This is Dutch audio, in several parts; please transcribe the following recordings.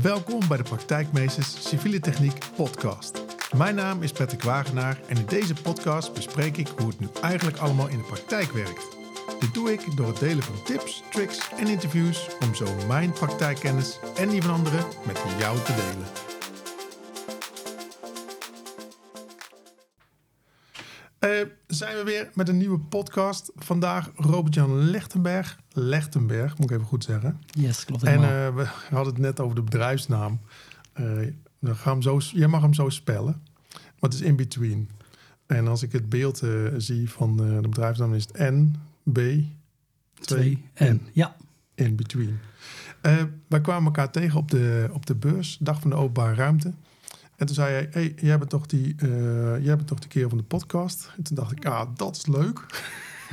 Welkom bij de Praktijkmeesters Civiele Techniek podcast. Mijn naam is Patrick Wagenaar en in deze podcast bespreek ik hoe het nu eigenlijk allemaal in de praktijk werkt. Dit doe ik door het delen van tips, tricks en interviews om zo mijn praktijkkennis en die van anderen met jou te delen. Zijn we weer met een nieuwe podcast. Vandaag Robert-Jan Lechtenberg. Lechtenberg, moet ik even goed zeggen. Yes, klopt. En uh, we hadden het net over de bedrijfsnaam. Uh, dan gaan hem zo, jij mag hem zo spellen. Maar het is in between. En als ik het beeld zie van de bedrijfsnaam is het N, B, 2, N. Ja. In between. wij kwamen elkaar tegen op de, op de beurs, Dag van de Openbare Ruimte. En toen zei hij, hey, jij bent toch die, uh, jij bent toch de keer van de podcast? En toen dacht ik, ah, dat is leuk.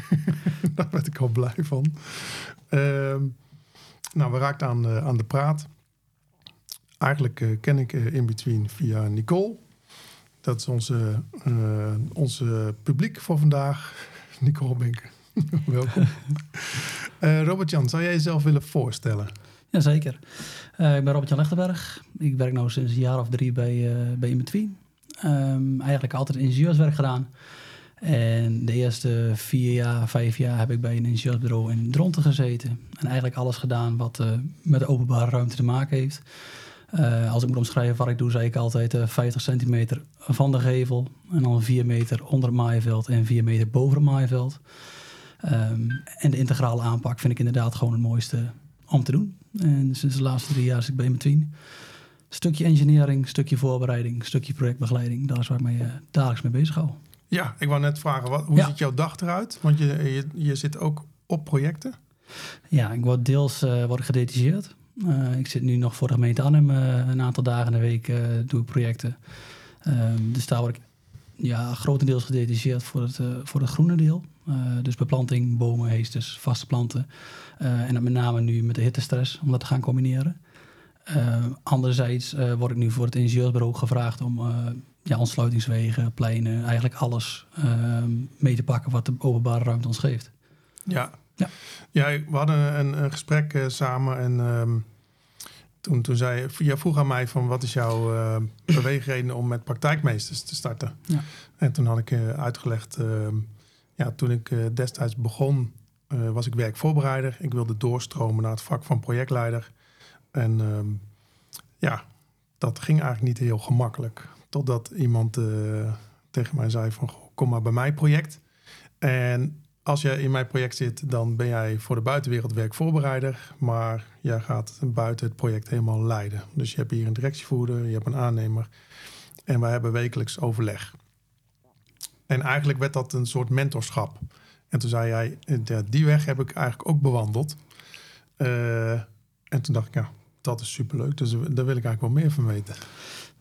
Daar werd ik al blij van. Uh, nou, we raakten aan, uh, aan de praat. Eigenlijk uh, ken ik In Between via Nicole. Dat is onze, onze publiek voor vandaag. Nicole Benke, welkom. Robert-Jan, zou jij jezelf willen voorstellen? Jazeker. Uh, ik ben Robert-Jan Lechtenberg. Ik werk nu sinds een jaar of drie bij, uh, bij. Um, eigenlijk altijd ingenieurswerk gedaan. En de eerste vier jaar, vijf jaar heb ik bij een ingenieursbureau in Dronten gezeten. En eigenlijk alles gedaan wat uh, met de openbare ruimte te maken heeft. Als ik moet omschrijven wat ik doe, zei ik altijd uh, 50 centimeter van de gevel. En dan 4 meter onder het maaiveld en 4 meter boven het maaiveld. Um, en de integrale aanpak vind ik inderdaad gewoon het mooiste om te doen. En sinds de laatste drie jaar zit ik bij Between. Stukje engineering, stukje voorbereiding, stukje projectbegeleiding. Daar is waar ik me uh, dagelijks mee bezig hou. Ja, ik wou net vragen, wat, hoe ziet jouw dag eruit? Want je, je, je zit ook op projecten. Ja, ik word deels uh, word gedetacheerd. Uh, ik zit nu nog voor de gemeente Arnhem een aantal dagen in de week doe ik projecten. Ehm, dus daar word ik ja, grotendeels gedetacheerd voor het, voor het groene deel. Dus beplanting, bomen, heesters, vaste planten. Uh, en dat met name nu met de hittestress, om dat te gaan combineren. Uh, anderzijds uh, word ik nu voor het ingenieursbureau gevraagd om ja, ontsluitingswegen, pleinen, eigenlijk alles mee te pakken wat de openbare ruimte ons geeft. Ja, ja. ja we hadden een, een gesprek samen en um, toen, toen zei je, vroeg aan mij van wat is jouw beweegreden om met praktijkmeesters te starten? Ja. En toen had ik uitgelegd, ehm, ja, toen ik destijds begon uh, was ik werkvoorbereider. Ik wilde doorstromen naar het vak van projectleider. En uh, ja, dat ging eigenlijk niet heel gemakkelijk. Totdat iemand uh, tegen mij zei van, kom maar bij mijn project. En als je in mijn project zit, dan ben jij voor de buitenwereld werkvoorbereider. Maar jij gaat buiten het project helemaal leiden. Dus je hebt hier een directievoerder, je hebt een aannemer. En wij hebben wekelijks overleg. En eigenlijk werd dat een soort mentorschap. En toen zei ja, die weg heb ik eigenlijk ook bewandeld. Uh, en toen dacht ik, ja, dat is superleuk. Dus daar wil ik eigenlijk wel meer van weten.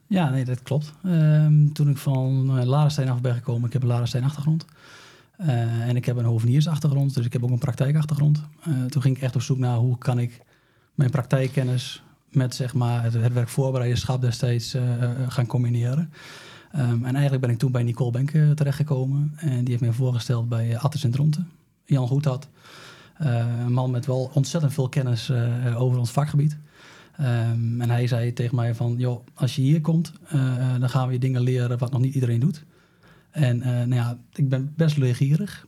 Ja, nee, dat klopt. Um, toen ik van uh, Larenstein af ben gekomen, ik heb een Larenstein achtergrond. Uh, en ik heb een hoveniersachtergrond, dus ik heb ook een praktijkachtergrond. toen ging ik echt op zoek naar hoe kan ik mijn praktijkkennis met zeg maar, het, het werkvoorbereiderschap destijds gaan combineren. Um, en eigenlijk ben ik toen bij Nicole Benke terechtgekomen. En die heeft mij voorgesteld bij uh, Attis in Dronten. Jan Goedhad. Uh, een man met wel ontzettend veel kennis uh, over ons vakgebied. Um, en hij zei tegen mij van, joh, als je hier komt, dan gaan we je dingen leren wat nog niet iedereen doet. En nou ja, ik ben best leergierig.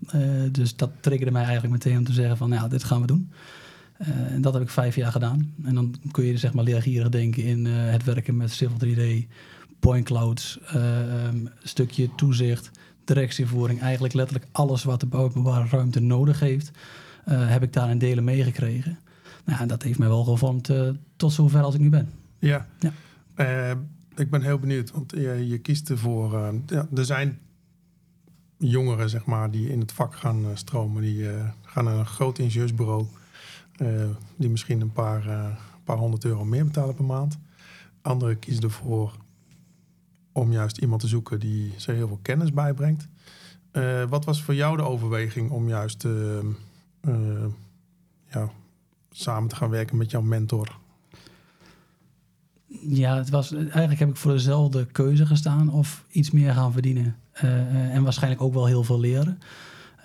dus dat triggerde mij eigenlijk meteen om te zeggen van, nou ja, dit gaan we doen. en dat heb ik vijf jaar gedaan. En dan kun je zeg maar leergierig denken in het werken met Civil 3D, point clouds, uh, um, stukje toezicht, directievoering. Eigenlijk letterlijk alles wat de openbare ruimte nodig heeft, uh, heb ik daar in delen meegekregen. Nou, en dat heeft mij wel gevormd uh, tot zover als ik nu ben. Ja, ja. ik ben heel benieuwd, want je, je kiest ervoor. ja, er zijn jongeren, zeg maar, die in het vak gaan stromen. Die gaan naar een groot ingenieursbureau, die misschien een paar, paar honderd euro meer betalen per maand. Anderen kiezen ervoor om juist iemand te zoeken die ze heel veel kennis bijbrengt. Uh, wat was voor jou de overweging om juist uh, uh, ja, samen te gaan werken met jouw mentor? Ja, het was, eigenlijk heb ik voor dezelfde keuze gestaan of iets meer gaan verdienen. en waarschijnlijk ook wel heel veel leren.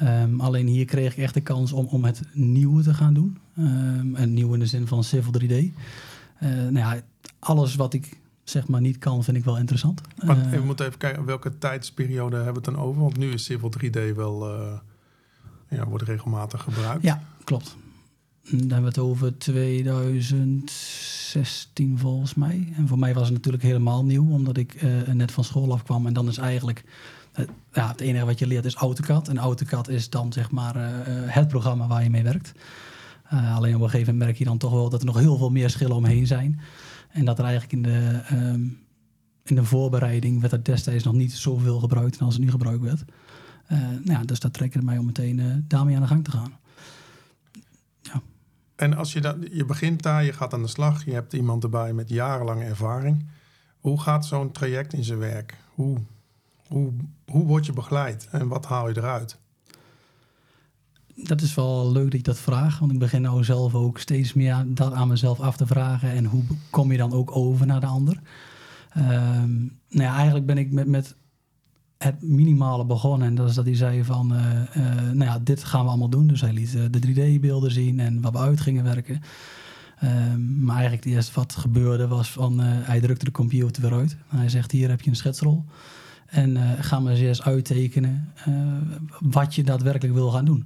Um, alleen hier kreeg ik echt de kans om, om het nieuwe te gaan doen. Um, en nieuw in de zin van Civil 3D. nou ja, alles wat ik zeg maar niet kan, vind ik wel interessant. Maar uh, we moeten even kijken, welke tijdsperiode hebben we het dan over? Want nu is Civil 3D wel, uh, ja, wordt regelmatig gebruikt. Ja, klopt. Dan hebben we het over 2016 volgens mij. En voor mij was het natuurlijk helemaal nieuw, omdat ik uh, net van school afkwam. En dan is eigenlijk, ja, het enige wat je leert is AutoCAD. En AutoCAD is dan zeg maar het programma waar je mee werkt. alleen op een gegeven moment merk je dan toch wel dat er nog heel veel meer schillen omheen zijn. En dat er eigenlijk in de, um, in de voorbereiding werd er destijds nog niet zoveel gebruikt als het nu gebruikt werd. Uh, nou ja, dus dat trekkerde mij om meteen uh, daarmee aan de gang te gaan. Ja. En als je, dat, je begint daar, je gaat aan de slag, je hebt iemand erbij met jarenlange ervaring. Hoe gaat zo'n traject in zijn werk? Hoe, hoe, hoe word je begeleid en wat haal je eruit? Dat is wel leuk dat je dat vraagt. Want ik begin nou zelf ook steeds meer dat aan mezelf af te vragen. En hoe kom je dan ook over naar de ander? Um, nou ja, eigenlijk ben ik met, met het minimale begonnen. En dat is dat hij zei van, uh, uh, nou ja, dit gaan we allemaal doen. Dus hij liet uh, de 3D-beelden zien en wat we uit gingen werken. Um, maar eigenlijk het eerste wat gebeurde was van, hij drukte de computer weer uit. Hij zegt, hier heb je een schetsrol. En ga maar eens uittekenen wat je daadwerkelijk wil gaan doen.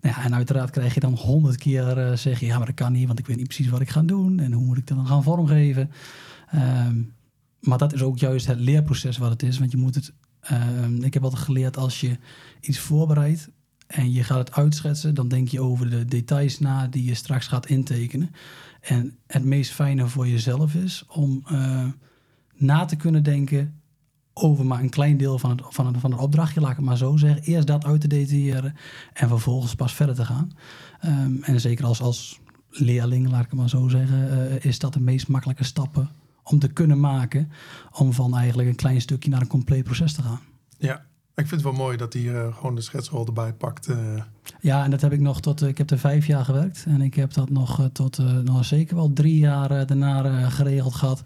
Nou ja, en uiteraard krijg je dan honderd keer uh, zeggen, ja, maar dat kan niet, want ik weet niet precies wat ik ga doen en hoe moet ik dat dan gaan vormgeven. Um, maar dat is ook juist het leerproces wat het is, want je moet het. Um, ik heb altijd geleerd als je iets voorbereidt en je gaat het uitschetsen, dan denk je over de details na die je straks gaat intekenen. En het meest fijne voor jezelf is om uh, na te kunnen denken over maar een klein deel van het, van, het, van het opdrachtje, laat ik het maar zo zeggen. Eerst dat uit te detailleren en vervolgens pas verder te gaan. Um, en zeker als, als leerling, laat ik het maar zo zeggen, uh, is dat de meest makkelijke stappen om te kunnen maken. Om van eigenlijk een klein stukje naar een compleet proces te gaan. Ja, ik vind het wel mooi dat hij uh, gewoon de schetsrol erbij pakt. Uh. Ja, en dat heb ik nog tot. ik heb er vijf jaar gewerkt. En ik heb dat nog tot nog zeker wel drie jaar daarna geregeld gehad.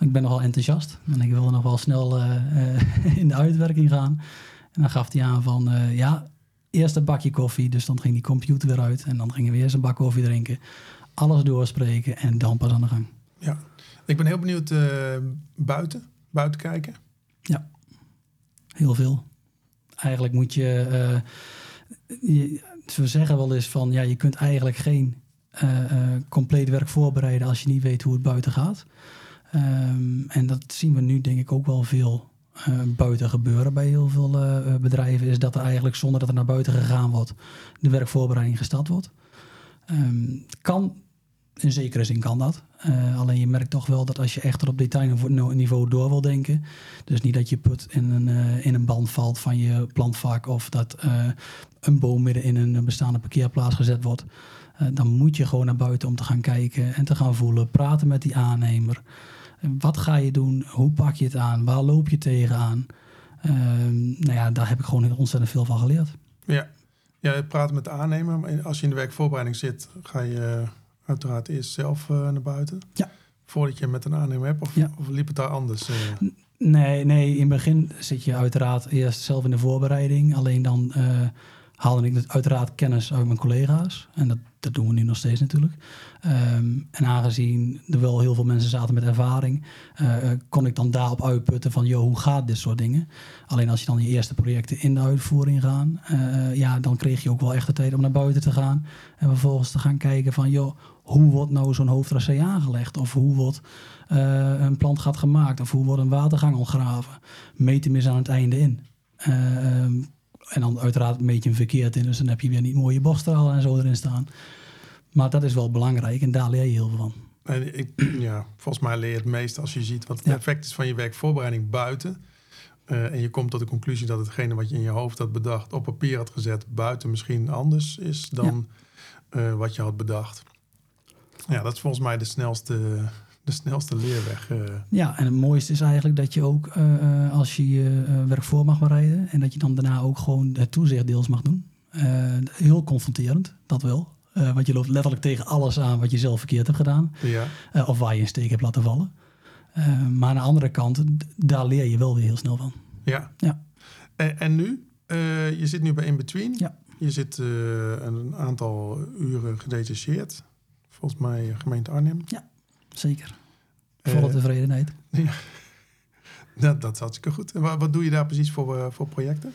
Ik ben nogal enthousiast en ik wilde nog wel snel uh, uh, in de uitwerking gaan. En dan gaf hij aan van, uh, ja, eerst een bakje koffie. Dus dan ging die computer weer uit en dan gingen we eerst een bak koffie drinken. Alles doorspreken en dan pas aan de gang. Ja, ik ben heel benieuwd buiten, buiten kijken. Ja, heel veel. Eigenlijk moet je, je ze zeggen wel eens van, ja, je kunt eigenlijk geen compleet werk voorbereiden als je niet weet hoe het buiten gaat. Um, en dat zien we nu denk ik ook wel veel uh, buiten gebeuren bij heel veel uh, bedrijven. Is dat er eigenlijk zonder dat er naar buiten gegaan wordt, de werkvoorbereiding gestart wordt. Um, kan, in zekere zin kan dat. Alleen je merkt toch wel dat als je echt op detailniveau door wil denken. Dus niet dat je put in een, in een band valt van je plantvak. Of dat een boom midden in een bestaande parkeerplaats gezet wordt. dan moet je gewoon naar buiten om te gaan kijken en te gaan voelen. Praten met die aannemer. Wat ga je doen? Hoe pak je het aan? Waar loop je tegenaan? Uh, nou ja, daar heb ik gewoon ontzettend veel van geleerd. Ja, ja je praat met de aannemer. Als je in de werkvoorbereiding zit, ga je uiteraard eerst zelf uh, naar buiten. Ja. Voordat je met een aannemer hebt? Of, ja. of liep het daar anders? Uh? Nee, nee, in het begin zit je uiteraard eerst zelf in de voorbereiding. Alleen dan uh, haalde ik uiteraard kennis uit mijn collega's. En dat, dat doen we nu nog steeds natuurlijk. Um, en aangezien er wel heel veel mensen zaten met ervaring, uh, kon ik dan daarop uitputten van, joh, hoe gaat dit soort dingen? Alleen als je dan je eerste projecten in de uitvoering gaan, uh, ja, dan kreeg je ook wel echt de tijd om naar buiten te gaan. En vervolgens te gaan kijken van, joh, hoe wordt nou zo'n hoofdtracé aangelegd? Of hoe wordt een plantgat gemaakt? Of hoe wordt een watergang ontgraven? Meet hem eens aan het einde in. Um, en dan uiteraard een beetje een verkeerd in. Dus dan heb je weer niet mooie bochtstralen en zo erin staan. Maar dat is wel belangrijk en daar leer je heel veel van. En ik, ja, volgens mij leer je het meest als je ziet wat het effect is van je werkvoorbereiding buiten. Uh, en je komt tot de conclusie dat hetgene wat je in je hoofd had bedacht, op papier had gezet, buiten misschien anders is dan ja. uh, wat je had bedacht. Ja, dat is volgens mij de snelste de snelste leerweg. Uh. Ja, en het mooiste is eigenlijk dat je ook uh, als je je werk voor mag bereiden... en dat je dan daarna ook gewoon het toezicht deels mag doen. heel confronterend, dat wel. want je loopt letterlijk tegen alles aan wat je zelf verkeerd hebt gedaan. Ja. of waar je een steek hebt laten vallen. maar aan de andere kant, daar leer je wel weer heel snel van. Ja. ja. En, en nu? je zit nu bij In-Between. Ja. Je zit een aantal uren gedetacheerd. Volgens mij gemeente Arnhem. Ja zeker. Volle tevredenheid. Ja. Dat, dat is hartstikke goed. En wat, wat doe je daar precies voor, voor projecten?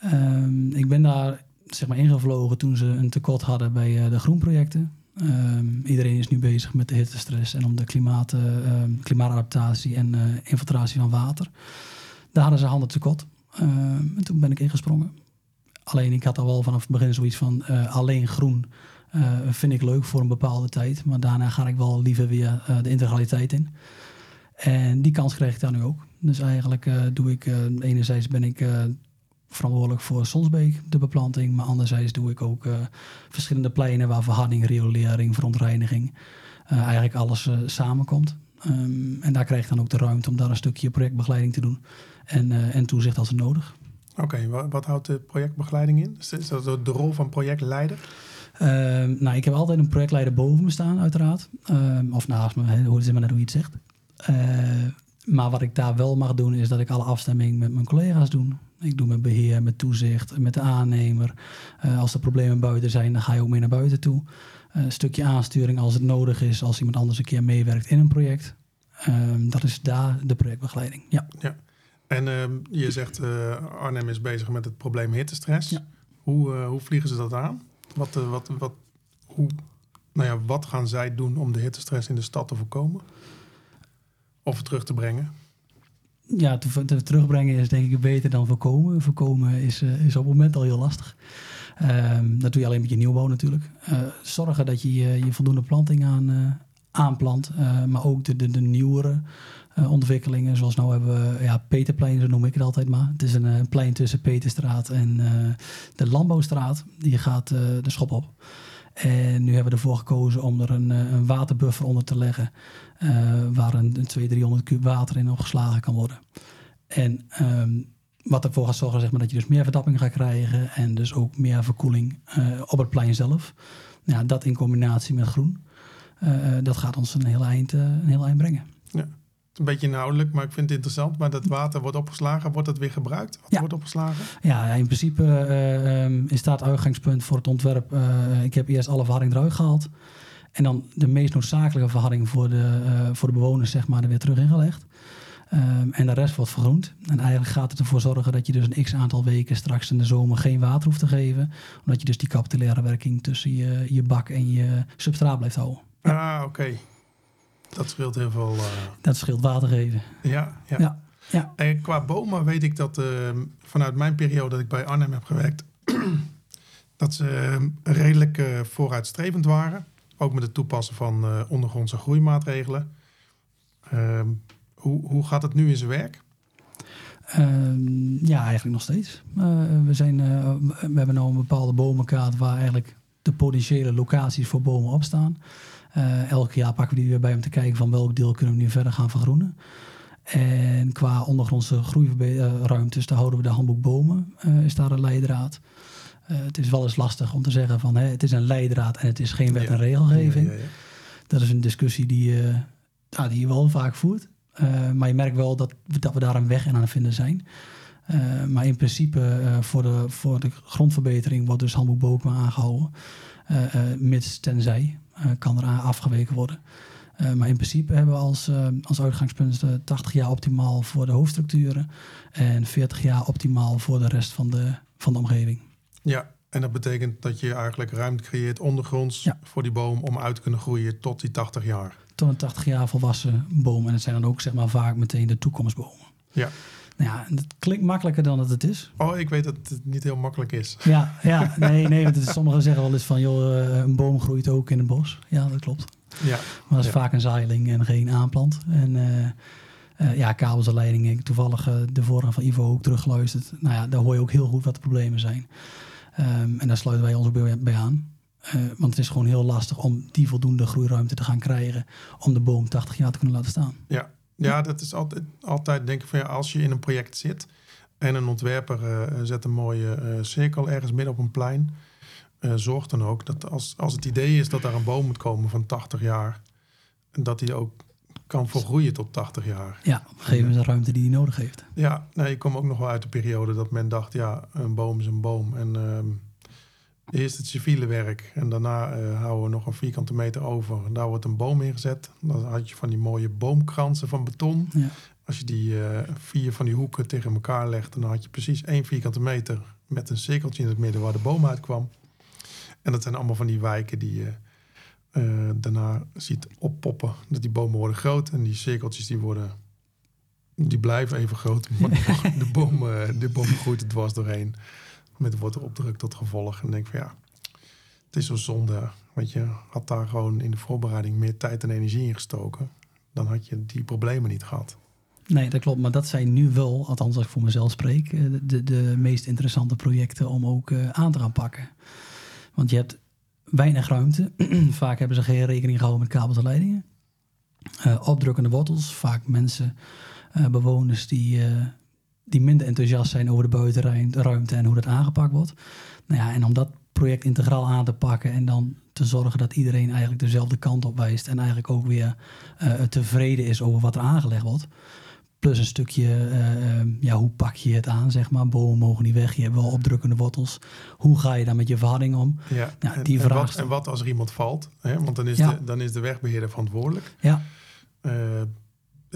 Ehm, ik ben daar zeg maar ingevlogen toen ze een tekort hadden bij de groenprojecten. Um, iedereen is nu bezig met de hittestress en om de klimaat, um, klimaatadaptatie en uh, infiltratie van water. Daar hadden ze handen tekort. En toen ben ik ingesprongen. Alleen ik had al wel vanaf het begin zoiets van uh, alleen groen vind ik leuk voor een bepaalde tijd. Maar daarna ga ik wel liever weer de integraliteit in. En die kans kreeg ik daar nu ook. Dus eigenlijk doe ik, enerzijds ben ik verantwoordelijk voor Sonsbeek, de beplanting. Maar anderzijds doe ik ook verschillende pleinen waar verharding, riolering, verontreiniging, eigenlijk alles samenkomt. Um, en daar krijg ik dan ook de ruimte om daar een stukje projectbegeleiding te doen en, en toezicht als nodig. Oké, wat, wat, houdt de projectbegeleiding in? Is dat de rol van projectleider? Um, nou, ik heb altijd een projectleider boven me staan, uiteraard. Um, of naast me, hoe het is maar net hoe je het zegt. maar wat ik daar wel mag doen, is dat ik alle afstemming met mijn collega's doe. Ik doe met beheer, met toezicht, met de aannemer. Uh, als er problemen buiten zijn, dan ga je ook mee naar buiten toe. Uh, een stukje aansturing als het nodig is, als iemand anders een keer meewerkt in een project. Um, dat is daar de projectbegeleiding. Ja. ja. En uh, je zegt uh, Arnhem is bezig met het probleem hittestress. Ja. Hoe, hoe vliegen ze dat aan? Wat, wat, wat, hoe, nou ja, wat gaan zij doen om de hittestress in de stad te voorkomen? Of terug te brengen? ja, te, te, terugbrengen is denk ik beter dan voorkomen. Voorkomen is, uh, is op het moment al heel lastig. Um, dat doe je alleen met je nieuwbouw natuurlijk. Uh, zorgen dat je je voldoende planting aan, aanplant. maar ook de, de, de nieuwere ontwikkelingen. Zoals nou hebben we ja, Peterplein, zo noem ik het altijd maar. Het is een, een plein tussen Peterstraat en de Landbouwstraat. Die gaat de schop op. En nu hebben we ervoor gekozen om er een, een waterbuffer onder te leggen. Uh, waar een, een 200, 300 kub water in opgeslagen kan worden. En um, wat ervoor gaat zorgen zeg maar, dat je dus meer verdapping gaat krijgen en dus ook meer verkoeling uh, op het plein zelf. Ja, dat in combinatie met groen, uh, dat gaat ons een heel eind, een heel eind brengen. Ja. Een beetje inhoudelijk, maar ik vind het interessant. Maar dat water wordt opgeslagen, wordt het weer gebruikt? Wat ja. wordt opgeslagen? Ja, in principe uh, um, is dat het uitgangspunt voor het ontwerp. Uh, ik heb eerst alle verharding eruit gehaald. En dan de meest noodzakelijke verharding voor de, uh, voor de bewoners, zeg maar, er weer terug ingelegd. Um, en de rest wordt vergroend. En eigenlijk gaat het ervoor zorgen dat je dus een x aantal weken straks in de zomer geen water hoeft te geven. Omdat je dus die capillaire werking tussen je, je bak en je substraat blijft houden. Ah, oké. Okay. Dat scheelt heel veel. Uh... Dat scheelt water geven. Ja, ja. ja, ja. En qua bomen weet ik dat uh, vanuit mijn periode dat ik bij Arnhem heb gewerkt, dat ze uh, redelijk vooruitstrevend waren. Ook met het toepassen van uh, ondergrondse groeimaatregelen. Uh, hoe, hoe gaat het nu in zijn werk? Ja, eigenlijk nog steeds. We, zijn, we hebben nu een bepaalde bomenkaart waar eigenlijk de potentiële locaties voor bomen op staan. Elk jaar pakken we die weer bij om te kijken van welk deel kunnen we nu verder gaan vergroenen. En qua ondergrondse groeiruimtes, daar houden we de handboek bomen, is daar een leidraad. Uh, het is wel eens lastig om te zeggen van hè, het is een leidraad en het is geen wet ja. en regelgeving. Ja, ja, dat is een discussie die, uh, die je wel vaak voert. Uh, maar je merkt wel dat, dat we daar een weg in aan het vinden zijn. maar in principe voor, de, voor de grondverbetering wordt dus handboek Bokema aangehouden. mits tenzij kan er afgeweken worden. maar in principe hebben we als, als uitgangspunt 80 jaar optimaal voor de hoofdstructuren en 40 jaar optimaal voor de rest van de, van de omgeving. Ja, en dat betekent dat je eigenlijk ruimte creëert ondergronds ja. voor die boom om uit te kunnen groeien tot die 80 jaar. Tot een 80 jaar volwassen boom. En het zijn dan ook zeg maar vaak meteen de toekomstbomen. Ja. Nou ja, het klinkt makkelijker dan dat het is. Oh, ik weet dat het niet heel makkelijk is. Ja, ja nee, nee. Want sommigen zeggen wel eens van, joh, een boom groeit ook in een bos. Ja, dat klopt. Ja. Maar dat is ja. vaak een zaailing en geen aanplant. En uh, uh, ja, kabels en leidingen. Toevallig uh, de vorige van Ivo ook teruggeluisterd. Nou ja, daar hoor je ook heel goed wat de problemen zijn. Um, en daar sluiten wij ons ook bij aan. Want het is gewoon heel lastig om die voldoende groeiruimte te gaan krijgen om de boom 80 jaar te kunnen laten staan. Ja, ja dat is altijd, altijd denk ik van ja, als je in een project zit en een ontwerper uh, zet een mooie uh, cirkel ergens midden op een plein, zorg dan ook dat als, als het idee is dat daar een boom moet komen van 80 jaar, dat die ook kan volgroeien tot 80 jaar. Ja, geven ze de ruimte die hij nodig heeft. Ja, nee, ik kom ook nog wel uit de periode dat men dacht, ja, een boom is een boom. En uh, Eerst het civiele werk en daarna uh, houden we nog een vierkante meter over. En daar wordt een boom ingezet. Dan had je van die mooie boomkransen van beton. Ja. Als je die uh, vier van die hoeken tegen elkaar legt, dan had je precies één vierkante meter met een cirkeltje in het midden waar de boom uitkwam. En dat zijn allemaal van die wijken die je uh, daarna ziet oppoppen. Dat die bomen worden groot en die cirkeltjes die worden die blijven even groot. Maar de, boom, de boom groeit het dwars doorheen met wortelopdruk tot gevolg. En denk van ja, het is zo zonde. Want je had daar gewoon in de voorbereiding meer tijd en energie in gestoken. Dan had je die problemen niet gehad. Nee, dat klopt. Maar dat zijn nu wel, althans als ik voor mezelf spreek, eh, de, de meest interessante projecten om ook uh, aan te gaan pakken. Want je hebt weinig ruimte. vaak hebben ze geen rekening gehouden met kabels en leidingen. Uh, opdrukkende wortels. Vaak mensen, bewoners die, die minder enthousiast zijn over de buitenruimte en hoe dat aangepakt wordt. Nou ja, en om dat project integraal aan te pakken en dan te zorgen dat iedereen eigenlijk dezelfde kant op wijst en eigenlijk ook weer uh, tevreden is over wat er aangelegd wordt. Plus een stukje, uh, ja, hoe pak je het aan, zeg maar. Bomen mogen niet weg, je hebt wel opdrukkende wortels. Hoe ga je dan met je verharding om? Ja, nou, die en, vraag en, wat, en wat als er iemand valt? Hè? Want dan is, de, dan is de wegbeheerder verantwoordelijk. Ja.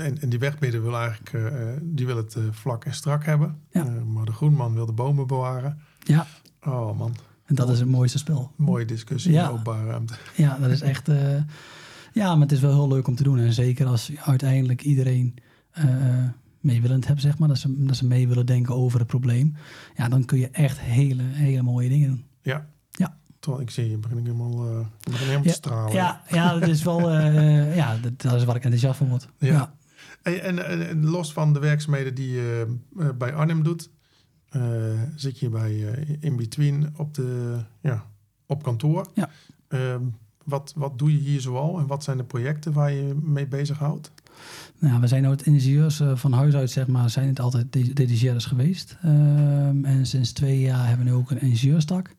En, en die wegbeheerder wil eigenlijk uh, die wil het uh, vlak en strak hebben. Ja. Maar de groenman wil de bomen bewaren. Ja. Oh man. En dat is het mooiste spel. Mooie discussie ja. in openbare ruimte. Ja, dat is echt... ja, maar het is wel heel leuk om te doen. En zeker als uiteindelijk iedereen meewillend hebt, zeg maar. Dat ze, dat ze mee willen denken over het probleem. Ja, dan kun je echt hele, hele mooie dingen doen. Ja. Ja. Terwijl ik zie je begin ik helemaal, uh, begin helemaal ja, te stralen. Ja, ja, dat is wel... Uh, ja, dat, dat, is waar ik enthousiast van word. Ja. ja. En, en, los van de werkzaamheden die je uh, bij Arnhem doet, zit je bij In Between op, de, ja, op kantoor. Ja. Ehm, wat, wat doe je hier zoal en wat zijn de projecten waar je mee bezighoudt? Nou, we zijn nooit ingenieurs van huis uit, zeg maar, zijn het altijd detacheurs geweest. Ehm, en sinds twee jaar hebben we nu ook een ingenieurstak.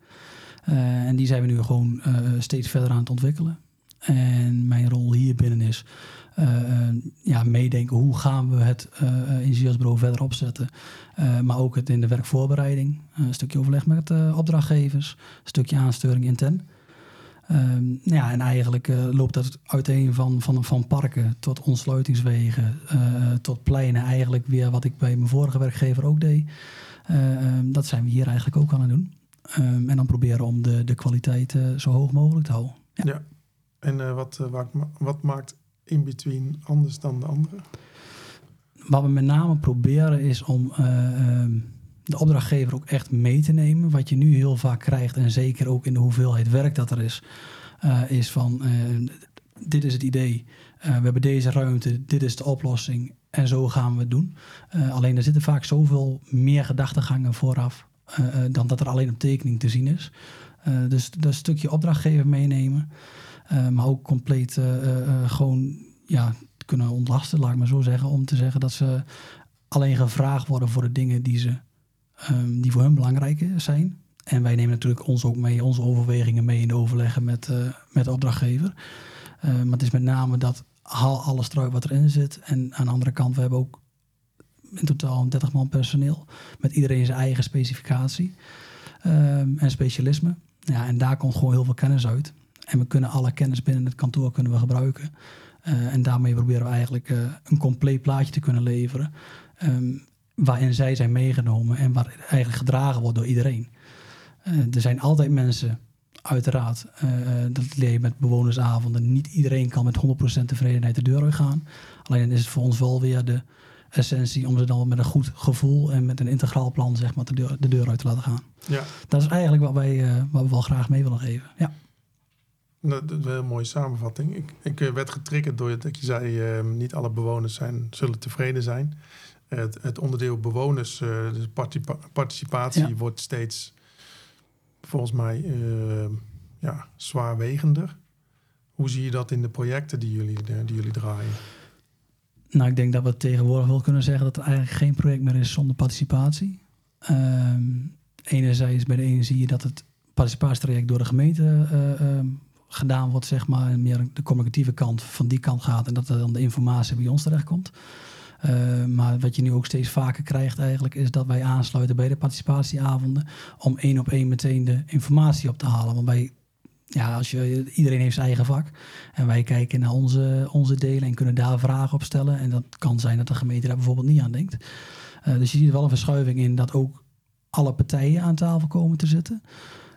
en die zijn we nu gewoon steeds verder aan het ontwikkelen. En mijn rol hier binnen is uh, ja, meedenken hoe gaan we het uh, ingenieursbureau verder opzetten. Maar ook het in de werkvoorbereiding. een stukje overleg met opdrachtgevers. Een stukje aansturing intern. Ehm, ja, en eigenlijk loopt dat uiteen van, van, van parken tot ontsluitingswegen, tot pleinen. Eigenlijk weer wat ik bij mijn vorige werkgever ook deed. Ehm, dat zijn we hier eigenlijk ook aan het doen. Um, en dan proberen om de, de kwaliteit zo hoog mogelijk te houden. Ja. ja. En wat, wat, wat maakt in between anders dan de andere? Wat we met name proberen is om uh, de opdrachtgever ook echt mee te nemen. Wat je nu heel vaak krijgt, en zeker ook in de hoeveelheid werk dat er is, uh, is van uh, dit is het idee, we hebben deze ruimte, dit is de oplossing en zo gaan we het doen. alleen er zitten vaak zoveel meer gedachtegangen vooraf dan dat er alleen op tekening te zien is. dus dat stukje opdrachtgever meenemen. Eh, maar ook compleet eh, eh, gewoon ja, kunnen ontlasten, laat ik maar zo zeggen. Om te zeggen dat ze alleen gevraagd worden voor de dingen die, ze, ehm, die voor hun belangrijk zijn. En wij nemen natuurlijk ons ook mee, onze overwegingen mee in de overleggen met, met de opdrachtgever. maar het is met name dat haal alles eruit wat erin zit. En aan de andere kant, we hebben ook in totaal 30 man personeel. Met iedereen zijn eigen specificatie um, en specialisme. Ja, en daar komt gewoon heel veel kennis uit. En we kunnen alle kennis binnen het kantoor kunnen we gebruiken. Uh, en daarmee proberen we eigenlijk uh, een compleet plaatje te kunnen leveren. Um, waarin zij zijn meegenomen en waar eigenlijk gedragen wordt door iedereen. Uh, er zijn altijd mensen, uiteraard, dat leer je met bewonersavonden. Niet iedereen kan met 100% tevredenheid de deur uitgaan. Alleen is het voor ons wel weer de essentie om ze dan met een goed gevoel en met een integraal plan zeg maar, de, deur, de deur uit te laten gaan. Ja. Dat is eigenlijk wat, wij, wat we wel graag mee willen geven. Ja. Dat is een mooie samenvatting. Ik, ik eh, werd getriggerd door dat je zei... Uh, niet alle bewoners zijn, zullen tevreden zijn. Het, het onderdeel bewoners, uh, de participatie... wordt steeds, volgens mij, uh, ja, zwaarwegender. Hoe zie je dat in de projecten die jullie, die jullie draaien? Nou, ik denk dat we tegenwoordig wel kunnen zeggen... dat er eigenlijk geen project meer is zonder participatie. Ehm, enerzijds bij de ene zie je dat het participatietraject door de gemeente ehm, gedaan wordt, zeg maar, en meer de communicatieve kant van die kant gaat en dat er dan de informatie bij ons terechtkomt. maar wat je nu ook steeds vaker krijgt eigenlijk, is dat wij aansluiten bij de participatieavonden om één op één meteen de informatie op te halen. Want wij ja, als je, iedereen heeft zijn eigen vak. En wij kijken naar onze, onze delen en kunnen daar vragen op stellen. En dat kan zijn dat de gemeente daar bijvoorbeeld niet aan denkt. Uh, dus je ziet wel een verschuiving in dat ook alle partijen aan tafel komen te zitten.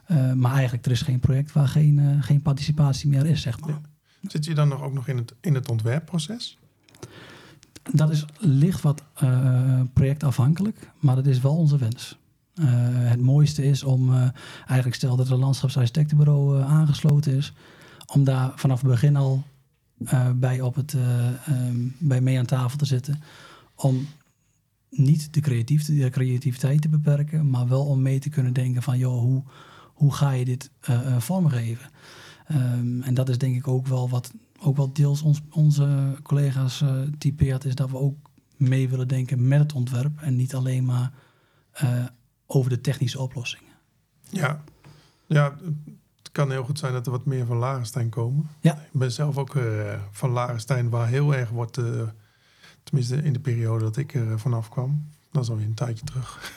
Uh, maar eigenlijk, er is geen project waar geen, uh, geen participatie meer is, zeg maar. Zit je dan nog ook nog in het, in het ontwerpproces? Dat is licht wat projectafhankelijk, maar dat is wel onze wens. Het mooiste is om, eigenlijk stel dat het landschapsarchitectenbureau aangesloten is, om daar vanaf het begin al bij, op het, um, bij mee aan tafel te zitten. Om niet de, creatief, de creativiteit te beperken, maar wel om mee te kunnen denken van, joh, hoe, hoe ga je dit vormgeven? Um, en dat is denk ik ook wel wat ook wel deels ons, onze collega's typeert, is dat we ook mee willen denken met het ontwerp en niet alleen maar over de technische oplossingen. Ja, ja het kan heel goed zijn dat er wat meer van Larenstein komen. Ja. Ik ben zelf ook uh, van Larenstein, waar heel erg wordt, uh, tenminste in de periode dat ik er vanaf kwam. Dat is alweer een tijdje terug.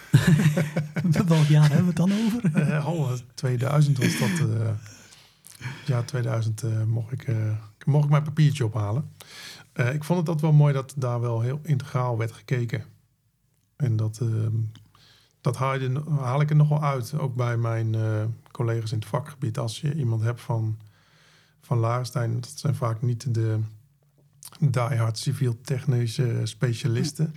Welk jaar hebben we het dan over? uh, oh, 2000 was dat. ja, 2000 mocht, ik, mocht ik mijn papiertje ophalen. ik vond het dat wel mooi dat daar wel heel integraal werd gekeken. En dat ehm, dat haal, je, haal, ik er nog wel uit, ook bij mijn collega's in het vakgebied. Als je iemand hebt van, van Laarstein, dat zijn vaak niet de diehard civiel-technische specialisten.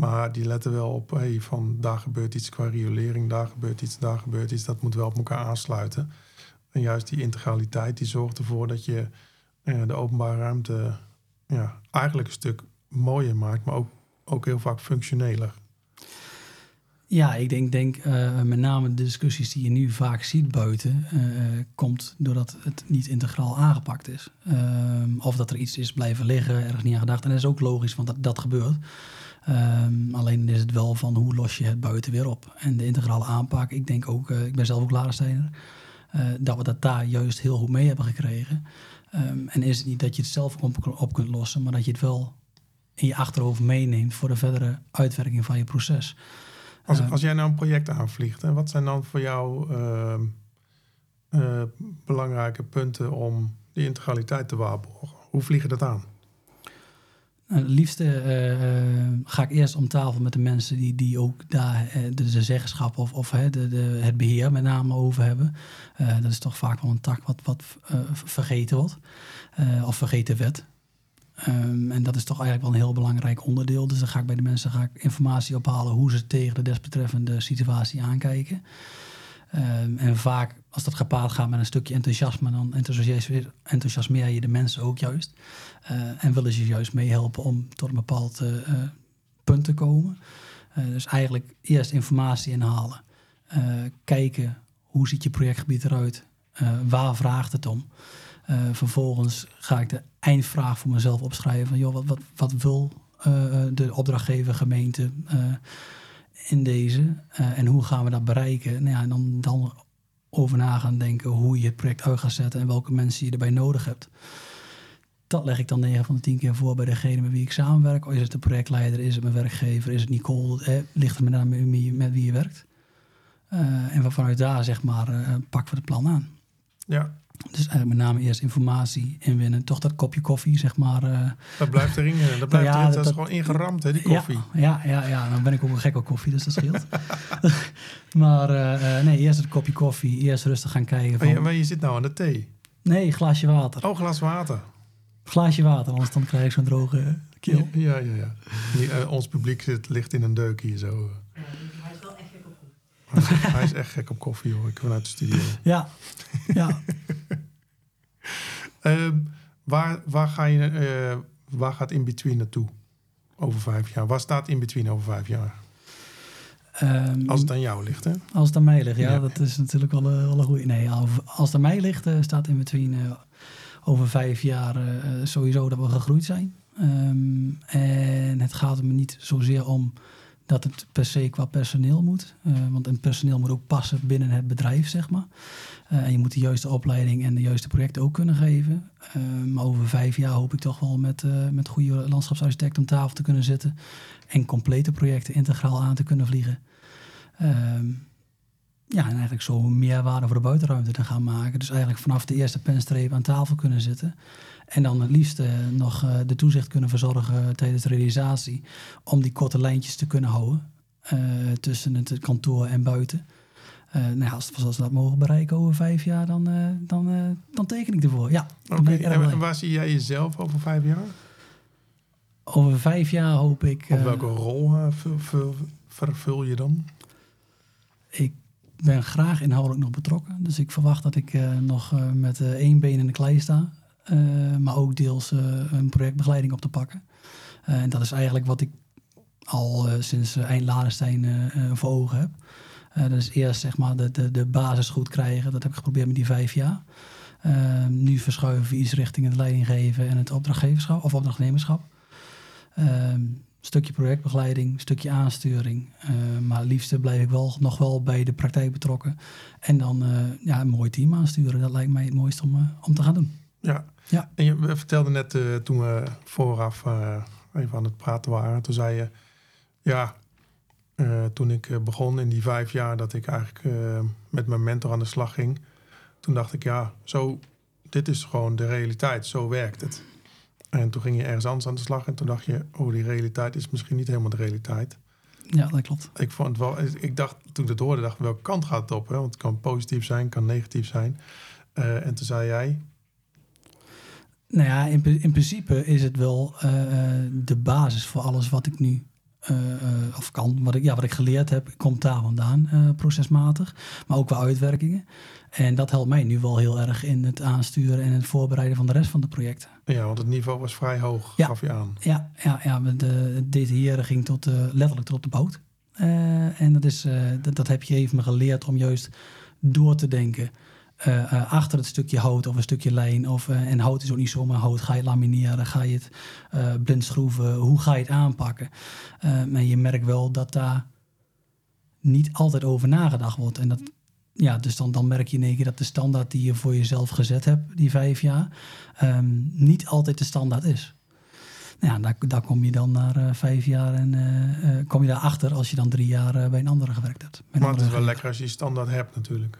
Maar die letten wel op, hey, van daar gebeurt iets qua riolering, daar gebeurt iets, daar gebeurt iets. Dat moet wel op elkaar aansluiten. En juist die integraliteit, die zorgt ervoor dat je uh, de openbare ruimte ja, eigenlijk een stuk mooier maakt, maar ook, ook heel vaak functioneler. Ja, ik denk, denk uh, met name de discussies die je nu vaak ziet buiten, uh, komt doordat het niet integraal aangepakt is. Um, of dat er iets is blijven liggen, ergens niet aan gedacht. En dat is ook logisch, want dat, dat gebeurt. Um, alleen is het wel van hoe los je het buiten weer op. En de integrale aanpak, ik denk ook, uh, ik ben zelf ook Larensteiner, dat we dat daar juist heel goed mee hebben gekregen. Um, en is het niet dat je het zelf op, op kunt lossen, maar dat je het wel in je achterhoofd meeneemt voor de verdere uitwerking van je proces. Als, als jij nou een project aanvliegt, hè, wat zijn dan voor jou uh, belangrijke punten om die integraliteit te waarborgen? Hoe vlieg je dat aan? Nou, het liefste uh, ga ik eerst om tafel met de mensen die, die ook daar de, de zeggenschap of, of de, de, het beheer met name over hebben. dat is toch vaak wel een tak wat, wat vergeten wordt of vergeten werd. Um, en dat is toch eigenlijk wel een heel belangrijk onderdeel. Dus dan ga ik bij de mensen ga ik informatie ophalen hoe ze tegen de desbetreffende situatie aankijken. Um, en vaak, als dat gepaard gaat met een stukje enthousiasme, dan enthousiasmeer je de mensen ook juist. Uh, en willen ze juist meehelpen om tot een bepaald uh, punt te komen. Dus eigenlijk eerst informatie inhalen. kijken hoe ziet je projectgebied eruit? waar vraagt het om? Vervolgens ga ik de eindvraag voor mezelf opschrijven. Van, joh, wat, wat, wat wil de opdrachtgever, gemeente in deze? en hoe gaan we dat bereiken? Nou ja, en dan, dan over na gaan denken hoe je het project uit gaat zetten en welke mensen je erbij nodig hebt. Dat leg ik dan 9 van de 10 keer voor bij degene met wie ik samenwerk. Is het de projectleider, is het mijn werkgever, is het Nicole? Eh, ligt er met met wie je werkt. en vanuit daar zeg maar pakken we het plan aan. Ja, dus eigenlijk met name eerst informatie inwinnen. Toch dat kopje koffie, zeg maar. Uh, dat blijft erin. Dat, nou blijft ja, erin, dat, dat, is gewoon ingeramd, hè, die koffie. Ja, ja, ja, ja. Dan ben ik ook een gek op koffie, dus dat scheelt. maar uh, nee, eerst het kopje koffie. Eerst rustig gaan kijken. Van... Maar, je, maar je zit nou aan de thee? Nee, glaasje water. Oh, glas water. Glaasje water, anders dan krijg ik zo'n droge keel. Ja, ja, ja. Die, uh, ons publiek zit, ligt in een deuk hier zo. Hij is echt gek op koffie, hoor. Ik vanuit de studio. Ja, ja. uh, waar, waar, ga je, uh, waar gaat In-Between naartoe over vijf jaar? Waar staat In-Between over vijf jaar? Um, als het aan jou ligt, hè? Als het aan mij ligt, ja. ja. Dat is natuurlijk wel, uh, wel een goede... Nee, als het aan mij ligt, uh, staat In-Between over vijf jaar sowieso dat we gegroeid zijn. Um, en het gaat me niet zozeer om dat het per se qua personeel moet. want een personeel moet ook passen binnen het bedrijf, zeg maar. en je moet de juiste opleiding en de juiste projecten ook kunnen geven. maar over vijf jaar hoop ik toch wel met, met goede landschapsarchitect om tafel te kunnen zitten. En complete projecten integraal aan te kunnen vliegen. Ehm, ja, en eigenlijk zo meerwaarde voor de buitenruimte te gaan maken. Dus eigenlijk vanaf de eerste penstreep aan tafel kunnen zitten. En dan het liefst uh, nog uh, de toezicht kunnen verzorgen tijdens de realisatie. Om die korte lijntjes te kunnen houden uh, tussen het kantoor en buiten. nou ja, als, als we dat mogen bereiken over vijf jaar, dan, dan, dan teken ik ervoor. Ja, okay. En waar zie jij jezelf over vijf jaar? Over vijf jaar hoop ik... Of welke rol vervul je dan? Ik ben graag inhoudelijk nog betrokken. Dus ik verwacht dat ik uh, nog uh, met uh, één been in de klei sta. Maar ook deels een projectbegeleiding op te pakken. en dat is eigenlijk wat ik al sinds eind Ladenstein voor ogen heb. dat is eerst zeg maar de, de, de basis goed krijgen. Dat heb ik geprobeerd met die vijf jaar. nu verschuiven we iets richting het leidinggeven en het opdrachtgeverschap of opdrachtnemerschap. Ehm, stukje projectbegeleiding, stukje aansturing. Uh, maar liefst blijf ik wel nog wel bij de praktijk betrokken. En dan ja, een mooi team aansturen. Dat lijkt mij het mooiste om, om te gaan doen. Ja. ja. En je vertelde net toen we vooraf even aan het praten waren. Toen zei je, ja, toen ik begon in die vijf jaar dat ik eigenlijk met mijn mentor aan de slag ging. Toen dacht ik, ja, zo, dit is gewoon de realiteit. Zo werkt het. En toen ging je ergens anders aan de slag en toen dacht je, oh, die realiteit is misschien niet helemaal de realiteit. Ja, dat klopt. Ik vond het wel, ik dacht toen ik het hoorde, dacht welke kant gaat het op? Hè? Want het kan positief zijn, kan negatief zijn. En toen zei jij. Nou ja, in, in principe is het wel uh, de basis voor alles wat ik nu uh, of kan, wat ik, ja, wat ik geleerd heb, komt daar vandaan, uh, procesmatig, maar ook qua uitwerkingen. En dat helpt mij nu wel heel erg in het aansturen en het voorbereiden van de rest van de projecten. Ja, want het niveau was vrij hoog, ja. gaf je aan. Ja, ja, ja de, dit hier ging tot, uh, letterlijk tot de boot. en dat, is, dat, dat heb je even me geleerd om juist door te denken. Uh, achter het stukje hout of een stukje lijn. Of, uh, en hout is ook niet zomaar hout. Ga je lamineren, ga je het blind schroeven, hoe ga je het aanpakken? maar je merkt wel dat daar niet altijd over nagedacht wordt. En dat, ja, dus dan, dan merk je in één keer dat de standaard die je voor jezelf gezet hebt, die vijf jaar, um, niet altijd de standaard is. Nou ja, daar, daar kom je dan na vijf jaar en kom je daarachter als je dan drie jaar bij een andere gewerkt hebt. Maar het is wel lekker als je standaard hebt natuurlijk.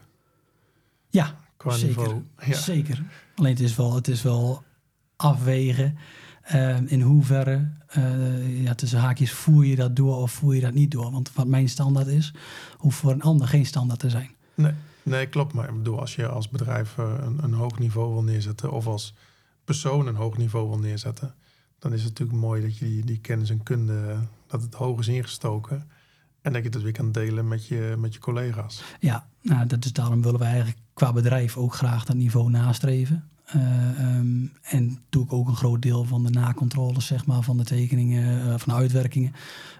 Ja, qua zeker, niveau. Ja. Zeker. Alleen het is wel, het is wel afwegen. Uh, in hoeverre, uh, ja, tussen haakjes, voer je dat door of voer je dat niet door? Want wat mijn standaard is, hoeft voor een ander geen standaard te zijn. Nee, nee klopt. Maar ik bedoel, als je als bedrijf uh, een, een hoog niveau wil neerzetten of als persoon een hoog niveau wil neerzetten, dan is het natuurlijk mooi dat je die, die kennis en kunde, dat het hoog is ingestoken. En dat je dat weer kan delen met je, met je collega's. Ja, nou, dat is daarom willen we eigenlijk qua bedrijf ook graag dat niveau nastreven. Uh, um, en doe ik ook een groot deel van de nakontroles zeg maar, van de tekeningen, uh, van de uitwerkingen.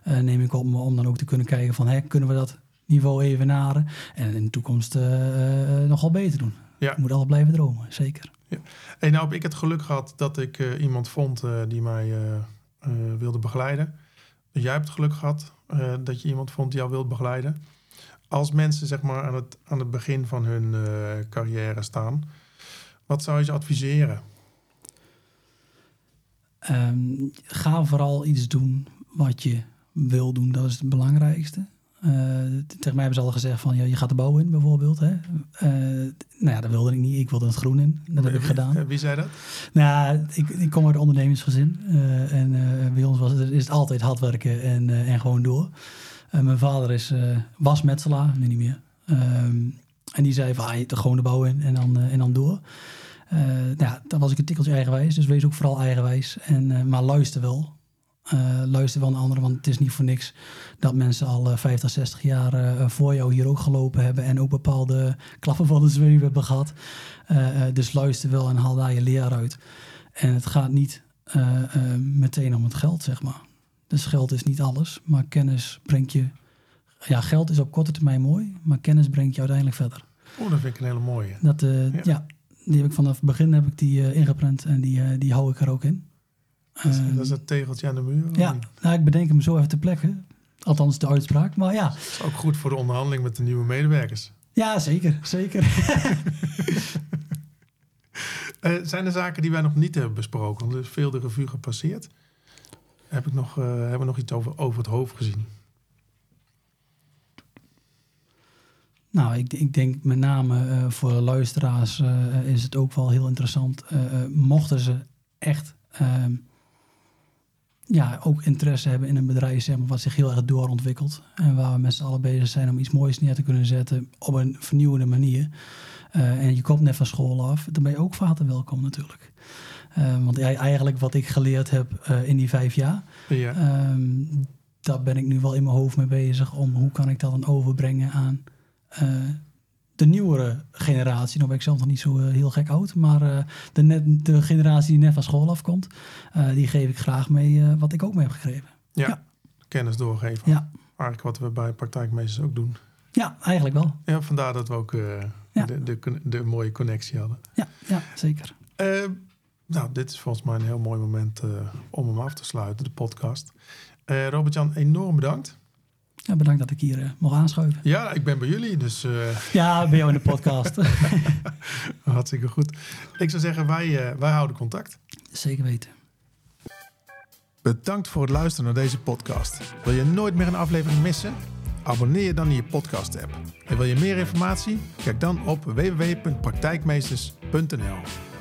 Uh, neem ik op om dan ook te kunnen kijken van hè, kunnen we dat niveau even naden en in de toekomst nogal beter doen. Ja. Ik moet altijd blijven dromen, zeker. Ja. Hey, nou heb ik het geluk gehad dat ik iemand vond die mij wilde begeleiden. Jij hebt geluk gehad dat je iemand vond die jou wilde begeleiden als mensen zeg maar, aan, het, aan het begin van hun uh, carrière staan, wat zou je ze adviseren? Um, ga vooral iets doen wat je wil doen, dat is het belangrijkste. Uh, tegen mij hebben ze al gezegd van ja, je gaat de bouw in bijvoorbeeld. Hè? Uh, nou ja, dat wilde ik niet. Ik wilde het groen in. Dat heb ik gedaan. Wie zei dat? Nou, ik, ik kom uit een ondernemingsgezin. Uh, en bij ons was het, is het altijd hard werken en, en gewoon door. Mijn vader is, was metselaar, nu niet meer. Um, en die zei van, ah, de gewone bouw in en dan, en dan door. nou ja, dan was ik een tikkeltje eigenwijs, dus wees ook vooral eigenwijs. En, maar luister wel. Luister wel naar anderen, want het is niet voor niks dat mensen al 50, 60 jaar voor jou hier ook gelopen hebben en ook bepaalde klappen van de zweef hebben gehad. dus luister wel en haal daar je leer uit. En het gaat niet meteen om het geld, zeg maar. Dus geld is niet alles, maar kennis brengt je. Ja, geld is op korte termijn mooi, maar kennis brengt je uiteindelijk verder. Oh, dat vind ik een hele mooie. Dat, uh, ja. die heb ik vanaf het begin heb ik die uh, ingeprent en die, uh, die hou ik er ook in. Dat is, dat is het tegeltje aan de muur? Ja, nou, ik bedenk hem zo even te plekken. Althans, de uitspraak. Maar ja. is ook goed voor de onderhandeling met de nieuwe medewerkers. Ja, zeker. Zeker. uh, zijn er zaken die wij nog niet hebben besproken? Want er is veel de revue gepasseerd. Heb ik nog, uh, hebben we nog iets over, over het hoofd gezien? Nou, ik, ik denk met name uh, voor luisteraars uh, is het ook wel heel interessant. Uh, mochten ze echt ehm, ja, ook interesse hebben in een bedrijf zeg maar, wat zich heel erg doorontwikkelt. En waar we met z'n allen bezig zijn om iets moois neer te kunnen zetten op een vernieuwende manier. en je komt net van school af, dan ben je ook vader welkom natuurlijk. want eigenlijk wat ik geleerd heb in die vijf jaar, ja. um, daar ben ik nu wel in mijn hoofd mee bezig om hoe kan ik dat dan overbrengen aan uh, de nieuwere generatie, nou ben ik zelf nog niet zo uh, heel gek oud, maar uh, de, net, de generatie die net van school afkomt, die geef ik graag mee wat ik ook mee heb gegeven. Ja, ja. kennis doorgeven. Ja. Eigenlijk wat we bij praktijkmeesters ook doen. Ja, eigenlijk wel. Ja, vandaar dat we ook ja. de, de, de, mooie connectie hadden. Ja, ja zeker. nou, dit is volgens mij een heel mooi moment om hem af te sluiten, de podcast. Robert-Jan, enorm bedankt. Ja, bedankt dat ik hier uh, mocht aanschuiven. Ja, ik ben bij jullie, dus... Uh... Ja, bij jou in de podcast. Hartstikke goed. Ik zou zeggen, wij, uh, wij houden contact. Zeker weten. Bedankt voor het luisteren naar deze podcast. Wil je nooit meer een aflevering missen? Abonneer je dan in je podcast-app. En wil je meer informatie? Kijk dan op www.praktijkmeesters.nl